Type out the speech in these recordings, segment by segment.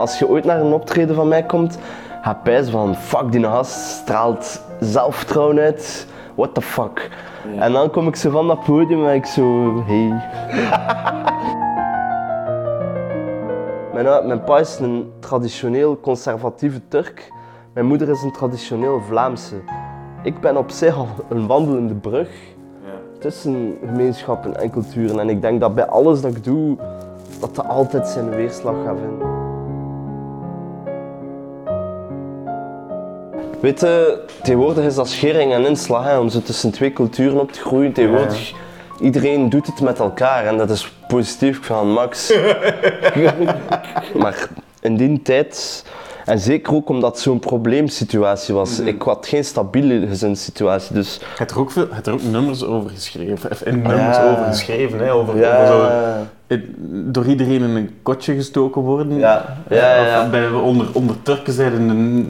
Als je ooit naar een optreden van mij komt, ga pijzen van fuck, die gast straalt zelfvertrouwen uit. What the fuck. En dan kom ik zo van dat podium en ik zo, hey. mijn, uh, mijn pa is een traditioneel conservatieve Turk. Mijn moeder is een traditioneel Vlaamse. Ik ben op zich al een wandelende brug tussen gemeenschappen en culturen. En ik denk dat bij alles dat ik doe, dat dat altijd zijn weerslag gaat vinden. Weet je, tegenwoordig is dat schering en inslag hè, om zo tussen twee culturen op te groeien. Tegenwoordig, iedereen doet het met elkaar en dat is positief van Max. maar in die tijd, en zeker ook omdat het zo'n probleemsituatie was, ik had geen stabiele gezinssituatie. Dus Je hebt er ook, veel, hebt er ook nummers over geschreven, of in nummers Ja. over geschreven, hè, over, Ja. over zo, eh, door iedereen in een kotje gestoken worden. Ja. Ja, ja, ja. Of bij, onder, onder Turken zijn een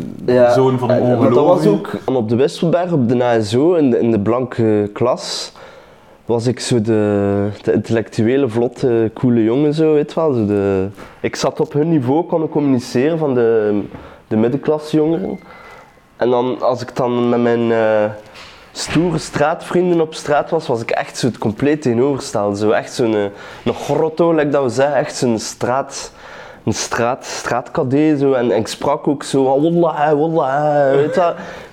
zoon van een en- want dat was ook op de Wisselberg, op de NSO, in de, in de blanke klas, was ik zo de, intellectuele, vlotte, coole jongen, zo, weet wel. Zo de, ik zat op hun niveau, kon communiceren van de, de middenklasjongeren. En dan, als ik dan met mijn eh, stoere straatvrienden op straat was, was ik echt zo het compleet tegenovergestelde. Zo echt zo'n eh, een grotto, like dat we zeggen, echt zo'n straat een straat, straatkadé zo en, ik sprak ook zo wallah, wallah, weet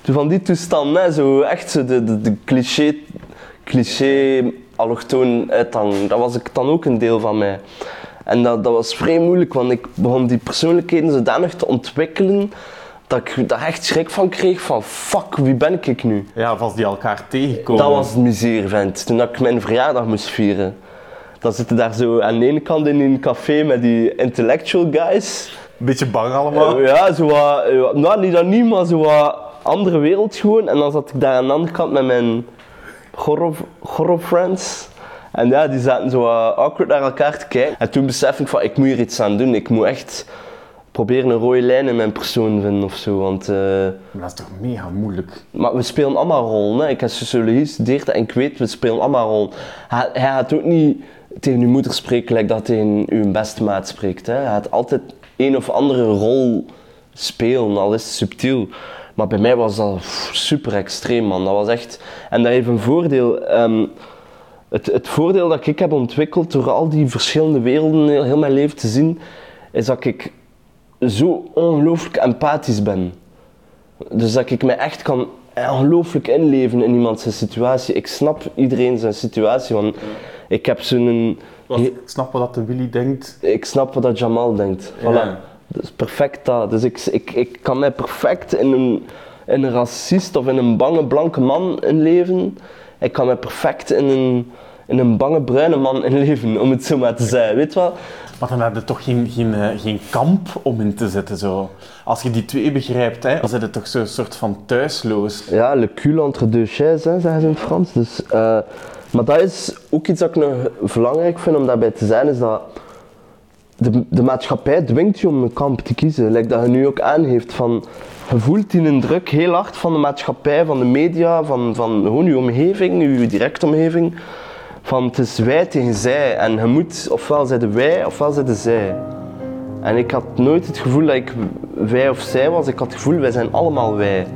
je Van die toestanden, hè, zo echt zo de, de, de cliché, cliché allochtoon uithang. Dat was ik dan ook een deel van mij. En dat, dat was vrij moeilijk, want ik begon die persoonlijkheden zodanig te ontwikkelen dat ik daar echt schrik van kreeg van fuck, wie ben ik nu? Ja, of als die elkaar tegenkomen. Dat was het miseer, vent. Toen ik mijn verjaardag moest vieren. Dan zitten daar zo aan de ene kant in een café met die intellectual guys. Een beetje bang allemaal. Eh, Ja, zo wat, eh, nou niet dat niet, maar zo wat andere wereld gewoon. En dan zat ik daar aan de andere kant met mijn horror, horror friends. En ja, die zaten zo wat awkward naar elkaar te kijken. En toen besef ik van, ik moet hier iets aan doen. Ik moet echt proberen een rode lijn in mijn persoon vinden of zo. Want, eh, Maar dat is toch mega moeilijk. maar we spelen allemaal rollen. Hè. Ik heb sociologie gestudeerd en ik weet, we spelen allemaal rollen. Hij, hij gaat ook niet tegen uw moeder spreken like dat tegen uw beste maat spreekt. Hè. Hij gaat altijd een of andere rol spelen, al is het subtiel. Maar bij mij was dat pff, super extreem, man. Dat was echt... En dat heeft een voordeel. ehm, het, het voordeel dat ik heb ontwikkeld door al die verschillende werelden heel, heel mijn leven te zien, is dat ik zo ongelooflijk empathisch ben. Dus dat ik me echt kan ongelooflijk inleven in iemand zijn situatie. Ik snap iedereen zijn situatie, want ik heb zo'n... Ik snap wat dat de Willy denkt. Ik snap wat dat Jamal denkt. Voilà. Ja. Dat is perfect dat. Dus ik, ik, ik kan mij perfect in een, in een racist of in een bange blanke man inleven. Ik kan mij perfect in een, in een bange bruine man inleven, om het zo maar te zeggen. Weet wel? Maar dan heb je toch geen, geen, eh, geen kamp om in te zetten. Zo. Als je die twee begrijpt, hè, dan zit het toch zo'n soort van thuisloos. Ja, le cul entre deux chaises, hè, zeggen ze in het Frans. Dus, eh, maar dat is ook iets dat ik nog belangrijk vind om daarbij te zijn, is dat de, de maatschappij dwingt je om een kamp te kiezen. Like dat je nu ook aangeeft van, je voelt een druk heel hard van de maatschappij, van de media, van, van gewoon je omgeving, je directe omgeving. Van het is wij tegen zij en je moet ofwel de wij ofwel de zij. En ik had nooit het gevoel dat ik wij of zij was, ik had het gevoel wij zijn allemaal wij.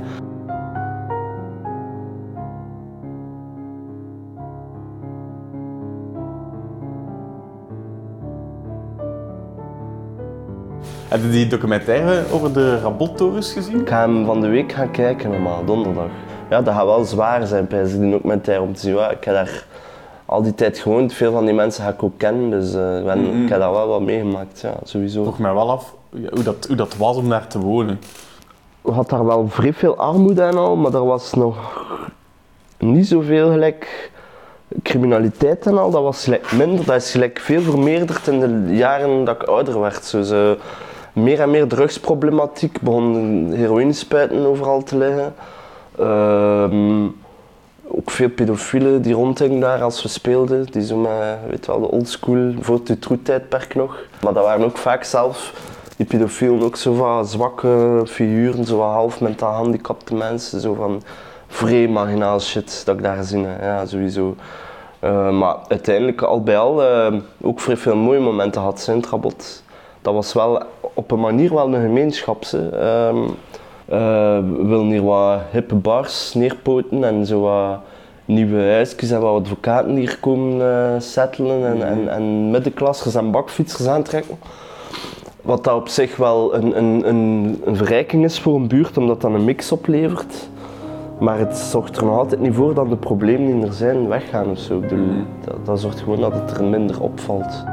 Heb je die documentaire over de Rabottorens gezien? Ik ga hem van de week gaan kijken, normaal, donderdag. Ja, dat gaat wel zwaar zijn, pijs ik, die documentaire, om te zien. Ja, ik heb daar al die tijd gewoond, veel van die mensen ga ik ook kennen, dus eh, ik, ben- ik heb daar wel wat meegemaakt, ja, sowieso. vroeg mij wel af hoe dat, hoe dat was om daar te wonen. We had daar wel vrij veel armoede en al, maar er was nog niet zoveel gelijk criminaliteit en al. Dat was gelijk minder, dat is gelijk veel vermeerderd in de jaren dat ik ouder werd. Zo, meer en meer drugsproblematiek, begon heroïnespuiten overal te liggen. Ehm, ook veel pedofielen die rondhingen daar als we speelden. Die zo met, weet wel, de oldschool, voor het Dutroux-tijdperk nog. Maar dat waren ook vaak zelf, die pedofielen, ook zo van zwakke figuren, zo wat half mentaal gehandicapte mensen. Zo van vrij marginaal shit dat ik daar gezien heb, ja, sowieso. Eh, maar uiteindelijk, al bij al, eh, ook vrij veel mooie momenten had in het Rabot. Dat was wel op een manier wel een gemeenschap. Ehm, eh, we willen hier wat hippe bars neerpoten en zo wat nieuwe huisjes en wat advocaten hier komen eh settelen en, en, en middenklassers en bakfietsers aantrekken. Wat dat op zich wel een, een, een, een verrijking is voor een buurt, omdat dat een mix oplevert. Maar het zorgt er nog altijd niet voor dat de problemen die er zijn weggaan of zo. Bedoel, dat, dat zorgt gewoon dat het er minder opvalt.